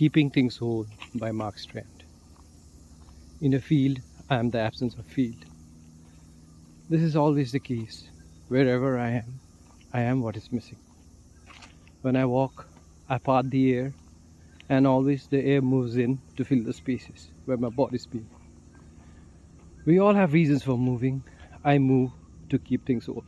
Keeping Things Whole by Mark Strand. In a field, I am the absence of field. This is always the case. Wherever I am, I am what is missing. When I walk, I part the air, and always the air moves in to fill the spaces where my body's been. We all have reasons for moving. I move to keep things whole.